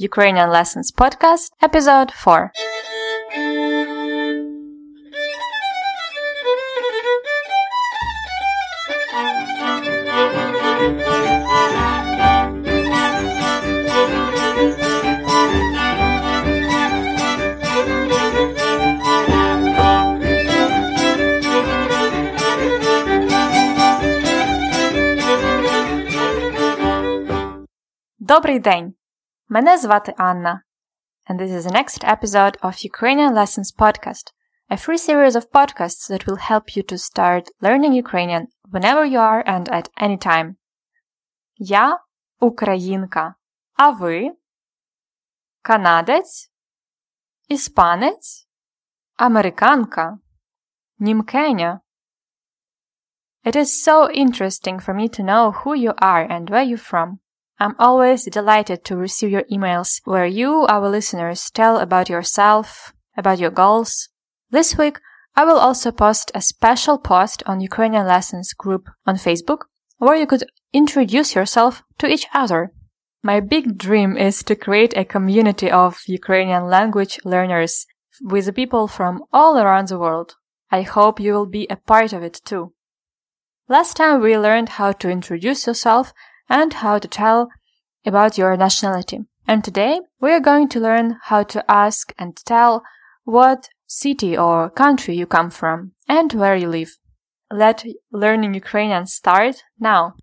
Ukrainian Lessons Podcast, episode 4. Добрий день! Мене звати Анна, and this is the next episode of Ukrainian Lessons Podcast, a free series of podcasts that will help you to start learning Ukrainian whenever you are and at any time. Я українка, а ви канадець, іспанець, американка, німкеня. It is so interesting for me to know who you are and where you're from. I'm always delighted to receive your emails where you, our listeners, tell about yourself, about your goals. This week, I will also post a special post on Ukrainian Lessons group on Facebook where you could introduce yourself to each other. My big dream is to create a community of Ukrainian language learners with people from all around the world. I hope you will be a part of it too. Last time we learned how to introduce yourself and how to tell about your nationality. And today we are going to learn how to ask and tell what city or country you come from and where you live. Let learning Ukrainian start now.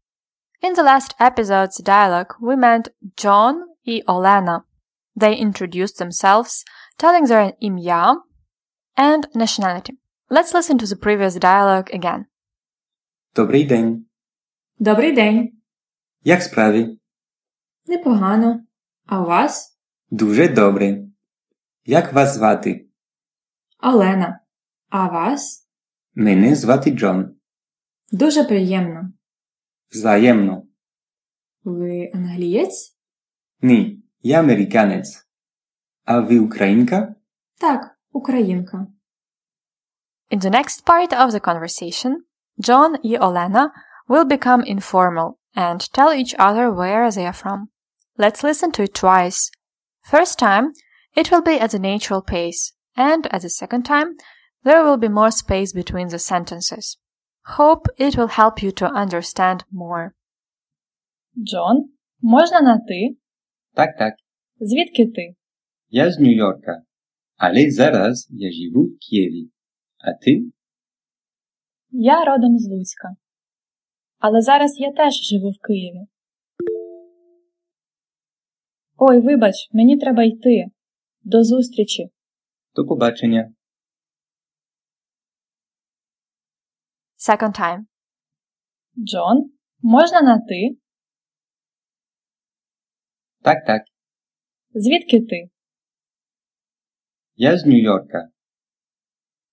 In the last episode's dialogue, we met John and Olena. They introduced themselves, telling their imya and nationality. Let's listen to the previous dialogue again. Добрий день. Добрий день. Як справи? Непогано. А у вас? Дуже добре. Як вас звати? Олена. А вас? Мене звати Джон. Дуже приємно. Взаємно. Ви англієць? Ні, я американець. А ви українка? Так, українка. In the next part of the conversation, John and Olena will become informal and tell each other where they are from. Let's listen to it twice. First time, it will be at the natural pace, and at the second time, there will be more space between the sentences. Hope it will help you to understand more. Джон, можна на ти? Так, так. Звідки ти? Я з Нью-Йорка. Але зараз я живу в Києві. А ти? Я родом з Луцька. Але зараз я теж живу в Києві. Ой, вибач, мені треба йти. До зустрічі. До побачення. Second time. Джон, можна на ти? Так, так. Звідки ти? Я з Нью-Йорка.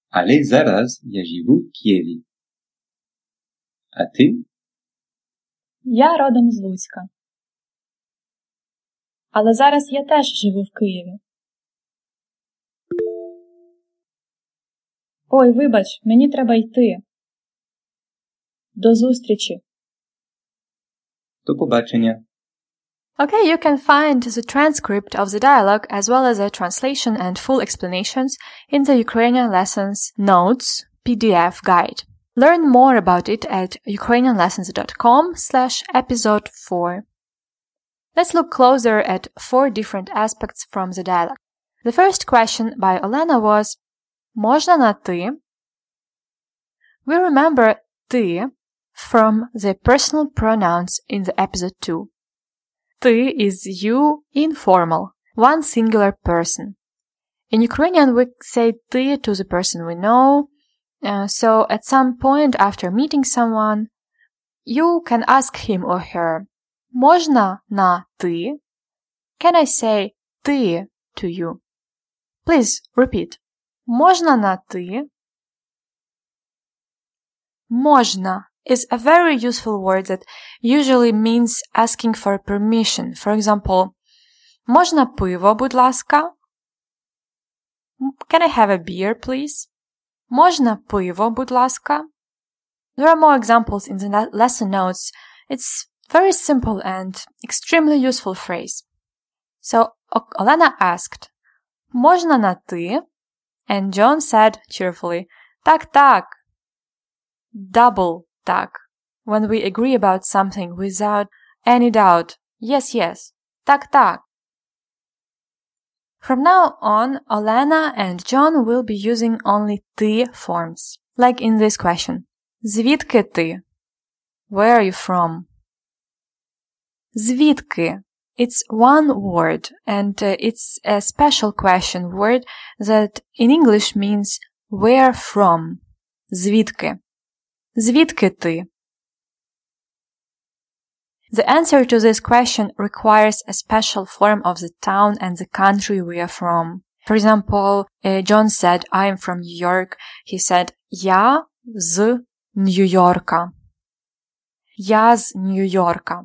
Але зараз я живу в Києві. А ти? Я родом з Луцька. Але зараз я теж живу в Києві. Ой, вибач, мені треба йти. До зустрічі. До побачення. Okay, you can find the transcript of the dialogue as well as a translation and full explanations in the Ukrainian lessons notes PDF guide. Learn more about it at ukrainianlessons.com slash episode 4. Let's look closer at four different aspects from the dialogue. The first question by Olena was Можна на ти? We remember ти from the personal pronouns in the episode 2. Ты is you informal, one singular person. In Ukrainian, we say ты to the person we know. Uh, so at some point after meeting someone, you can ask him or her, Можна на ты? Can I say ты to you? Please repeat. Можна на ты? Можна is a very useful word that usually means asking for permission. For example, можна пиво, будь ласка? Can I have a beer, please? Можна пиво, будь ласка? There are more examples in the lesson notes. It's very simple and extremely useful phrase. So Olena asked, Можна на ти? And John said cheerfully, Так, так. Double так. When we agree about something without any doubt. Yes, yes. Так, так. From now on, Olena and John will be using only ти forms, like in this question. Звідки ти? Where are you from? Звідки? It's one word and uh, it's a special question word that in English means where from. Звідки? Звідки ти? The answer to this question requires a special form of the town and the country we are from. For example, uh, John said, I am from New York. He said, Я з Нью-Йорка. Я з Нью-Йорка.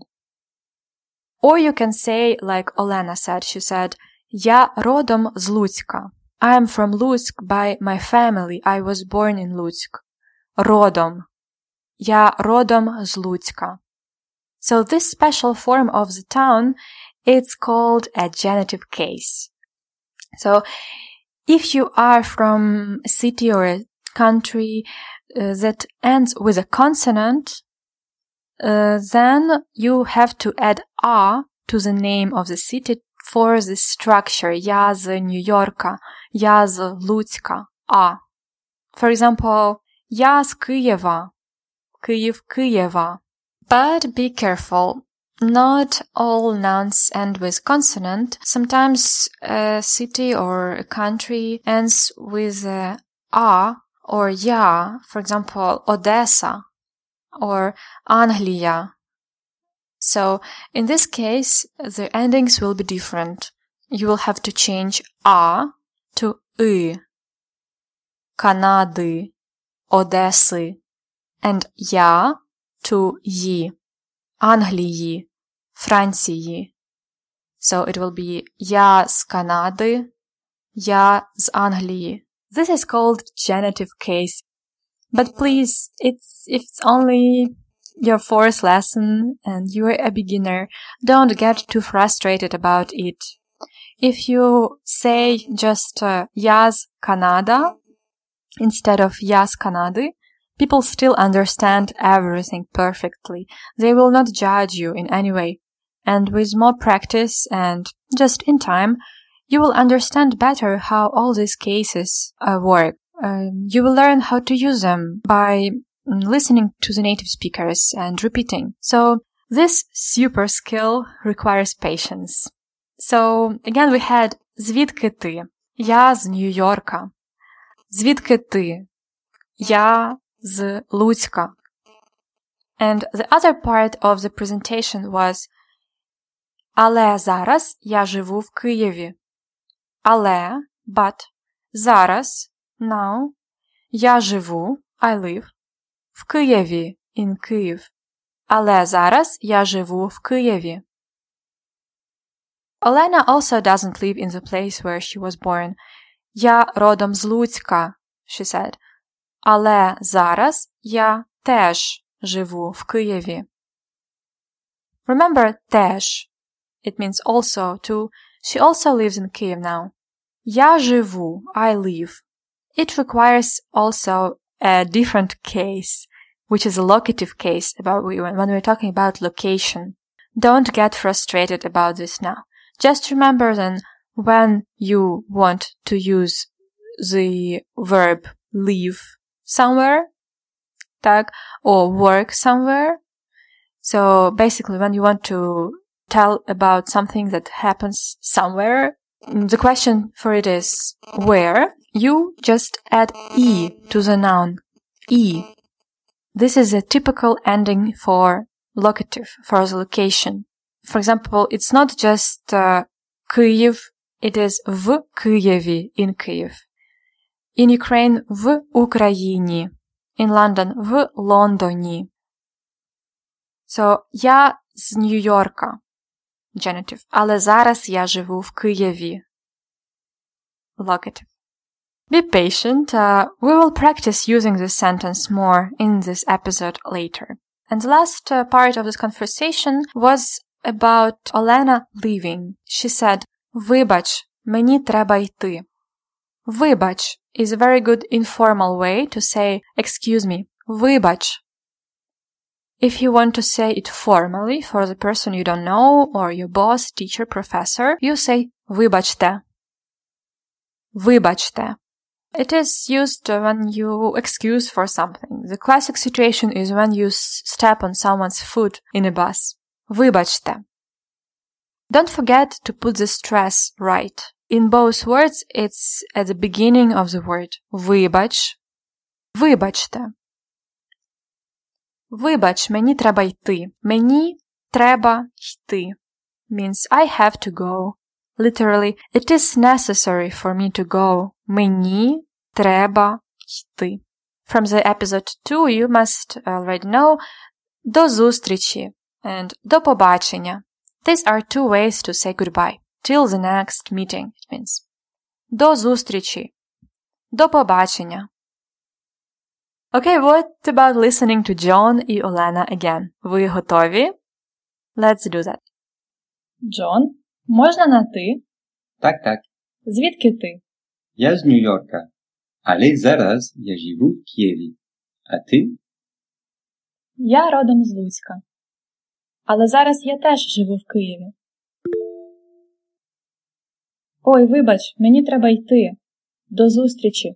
Or you can say, like Olena said, she said, Я родом з Луцька. I am from Lutsk by my family. I was born in Lutsk. Родом. Я родом з Луцька. So this special form of the town, it's called a genitive case. So if you are from a city or a country uh, that ends with a consonant, uh, then you have to add a to the name of the city for the structure. Я з Нью-Йорка, я з Луцька, а. For example, я з Києва, Київ, Києва. But be careful. Not all nouns end with consonant. Sometimes a city or a country ends with a a or ya. For example, Odessa or Anglia. So in this case, the endings will be different. You will have to change a to y. Канады, Одессы, and я to ї, Англії, Франції. So it will be я з Канади, я з Англії. This is called genitive case. But please, it's, if it's only your fourth lesson and you're a beginner, don't get too frustrated about it. If you say just uh, я з Канада instead of я з Канади, people still understand everything perfectly. They will not judge you in any way. And with more practice and just in time, you will understand better how all these cases uh, work. Um, you will learn how to use them by listening to the native speakers and repeating. So this super skill requires patience. So again, we had звідки ти? Я з Нью-Йорка. Звідки ти? Я з Луцька. And the other part of the presentation was Але зараз я живу в Києві. Але, but, зараз, now, я живу, I live, в Києві, in Київ. Але зараз я живу в Києві. Olena also doesn't live in the place where she was born. Я родом з Луцька, she said. Але зараз я теж живу в Києві. Remember теж. It means also too. She also lives in Kyiv now. Я живу, I live. It requires also a different case, which is a locative case about when we're talking about location. Don't get frustrated about this now. Just remember then when you want to use the verb leave somewhere, tak, or work somewhere. So basically, when you want to tell about something that happens somewhere, mm, the question for it is where. You just add e to the noun e. This is a typical ending for locative, for the location. For example, it's not just uh, Kyiv, it is v Kyiv in Kyiv In Ukraine, в Україні. In London, в Лондоні. So, я з Нью-Йорка. Genitive. Але зараз я живу в Києві. Locative. Be patient. Uh, we will practice using this sentence more in this episode later. And the last uh, part of this conversation was about Olena leaving. She said, Вибач, мені треба йти. Вибач is a very good informal way to say excuse me. Вибач. If you want to say it formally for the person you don't know or your boss, teacher, professor, you say вибачте. Вибачте. It is used when you excuse for something. The classic situation is when you step on someone's foot in a bus. Вибачте. Don't forget to put the stress right. In both words, it's at the beginning of the word. Вибач. Вибачте. Вибач, мені треба йти. Мені треба йти. Means I have to go. Literally, it is necessary for me to go. Мені треба йти. From the episode 2 you must already know до зустрічі and до побачення. These are two ways to say goodbye. Till the next meeting, it means. До зустрічі. До побачення. Okay, what about listening to John і Олена again? Ви готові? Let's do that. Джон, можна на ти? Так, так. Звідки ти? Я з Нью-Йорка, але зараз я живу в Києві. А ти? Я родом з Луцька. Але зараз я теж живу в Києві. Ой, вибач, мені треба йти. До зустрічі.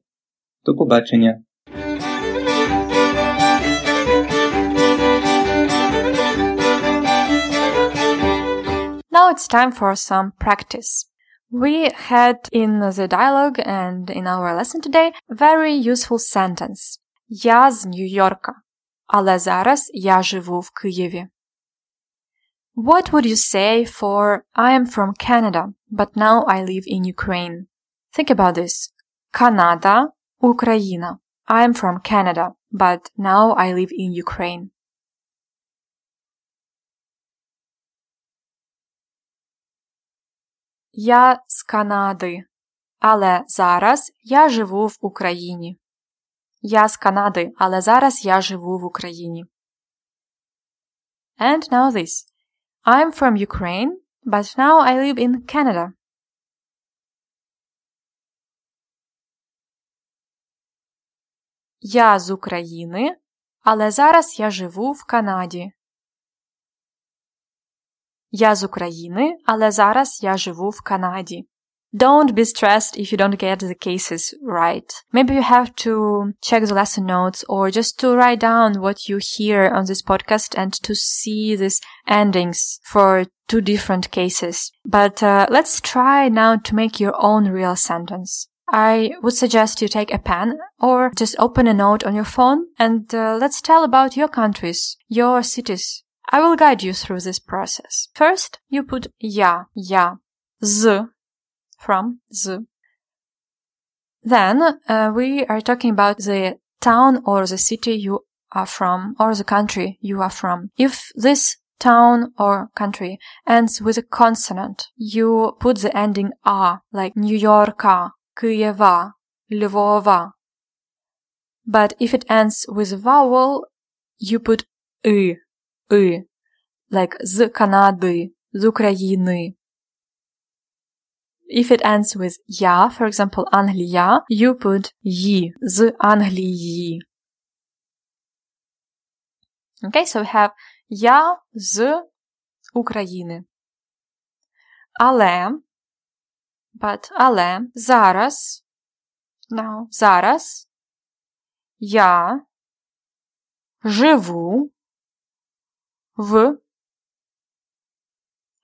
До побачення. Now it's time for some practice. We had in the dialogue and in our lesson today very useful sentence. Я з Нью-Йорка, але зараз я живу в Києві. What would you say for I am from Canada, but now I live in Ukraine? Think about this. Канада, Україна. I am from Canada, but now I live in Ukraine. Я з Канади, але зараз я живу в Україні. Я з Канади, але зараз я живу в Україні. And now this. I'm from Ukraine, but now I live in Canada. Я з України, але зараз я живу в Канаді. Я з України, але зараз я живу в Канаді. Don't be stressed if you don't get the cases right. Maybe you have to check the lesson notes or just to write down what you hear on this podcast and to see these endings for two different cases. But uh, let's try now to make your own real sentence. I would suggest you take a pen or just open a note on your phone and uh, let's tell about your countries, your cities. I will guide you through this process. First, you put ja, ja, z from, z. Then, uh, we are talking about the town or the city you are from or the country you are from. If this town or country ends with a consonant, you put the ending a, like New Yorka, Kyiva, Lvova. But if it ends with a vowel, you put y, и, like з Канади, з України. If it ends with я, for example, Англія, you put ї, з Англії. Okay, so we have я з України. Але, but, але, зараз, now, зараз, я живу v.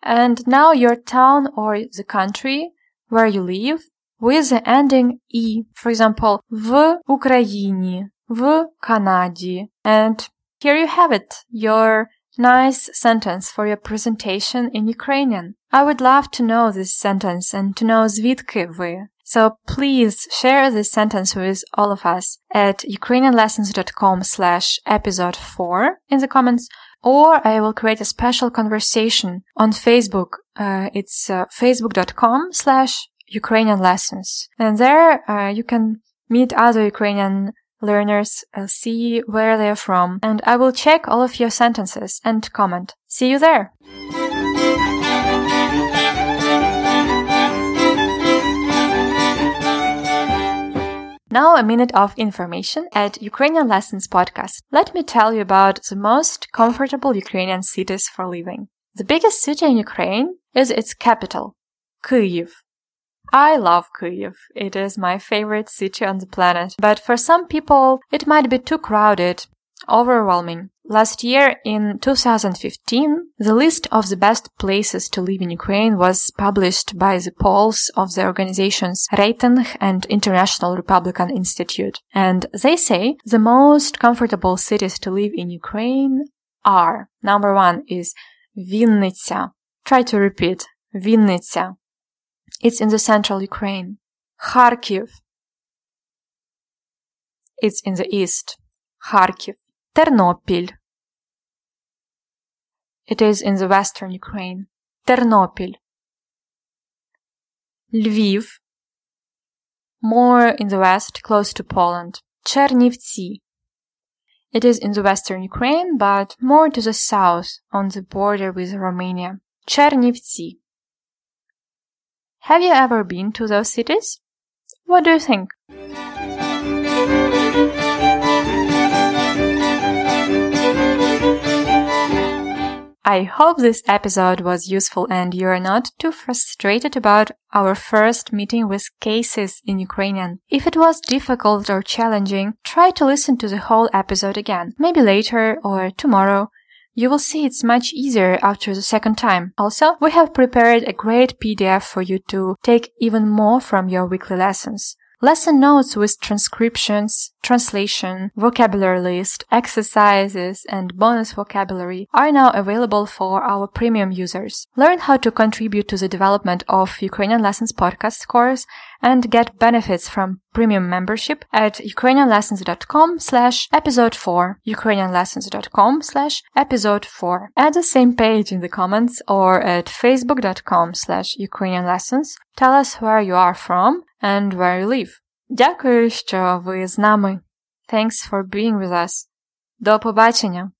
And now your town or the country where you live with the ending e. For example, в Україні, в Канаді. And here you have it, your nice sentence for your presentation in Ukrainian. I would love to know this sentence and to know звідки ви. So please share this sentence with all of us at ukrainianlessons.com slash episode 4 in the comments or I will create a special conversation on Facebook. Uh, it's uh, facebook.com slash Ukrainian lessons. And there uh, you can meet other Ukrainian learners, uh, see where they're from, and I will check all of your sentences and comment. See you there! Now a minute of information at Ukrainian Lessons podcast. Let me tell you about the most comfortable Ukrainian cities for living. The biggest city in Ukraine is its capital, Kyiv. I love Kyiv. It is my favorite city on the planet. But for some people, it might be too crowded, overwhelming. Last year, in 2015, the list of the best places to live in Ukraine was published by the polls of the organizations Reiting and International Republican Institute. And they say the most comfortable cities to live in Ukraine are number one is Vinnytsia. Try to repeat. Vinnytsia. It's in the central Ukraine. Kharkiv. It's in the east. Kharkiv. Ternopil. It is in the western Ukraine. Ternopil. Lviv. More in the west, close to Poland. Chernivtsi. It is in the western Ukraine, but more to the south, on the border with Romania. Chernivtsi. Have you ever been to those cities? What do you think? I hope this episode was useful and you are not too frustrated about our first meeting with cases in Ukrainian. If it was difficult or challenging, try to listen to the whole episode again, maybe later or tomorrow. You will see it's much easier after the second time. Also, we have prepared a great PDF for you to take even more from your weekly lessons. Lesson notes with transcriptions, translation, vocabulary list, exercises, and bonus vocabulary are now available for our premium users. Learn how to contribute to the development of Ukrainian Lessons podcast course and get benefits from premium membership at ukrainianlessons.com slash episode 4, ukrainianlessons.com slash episode 4. At the same page in the comments or at facebook.com slash ukrainianlessons, tell us where you are from and where you live. Дякую, що ви з нами. Thanks for being with us. До побачення!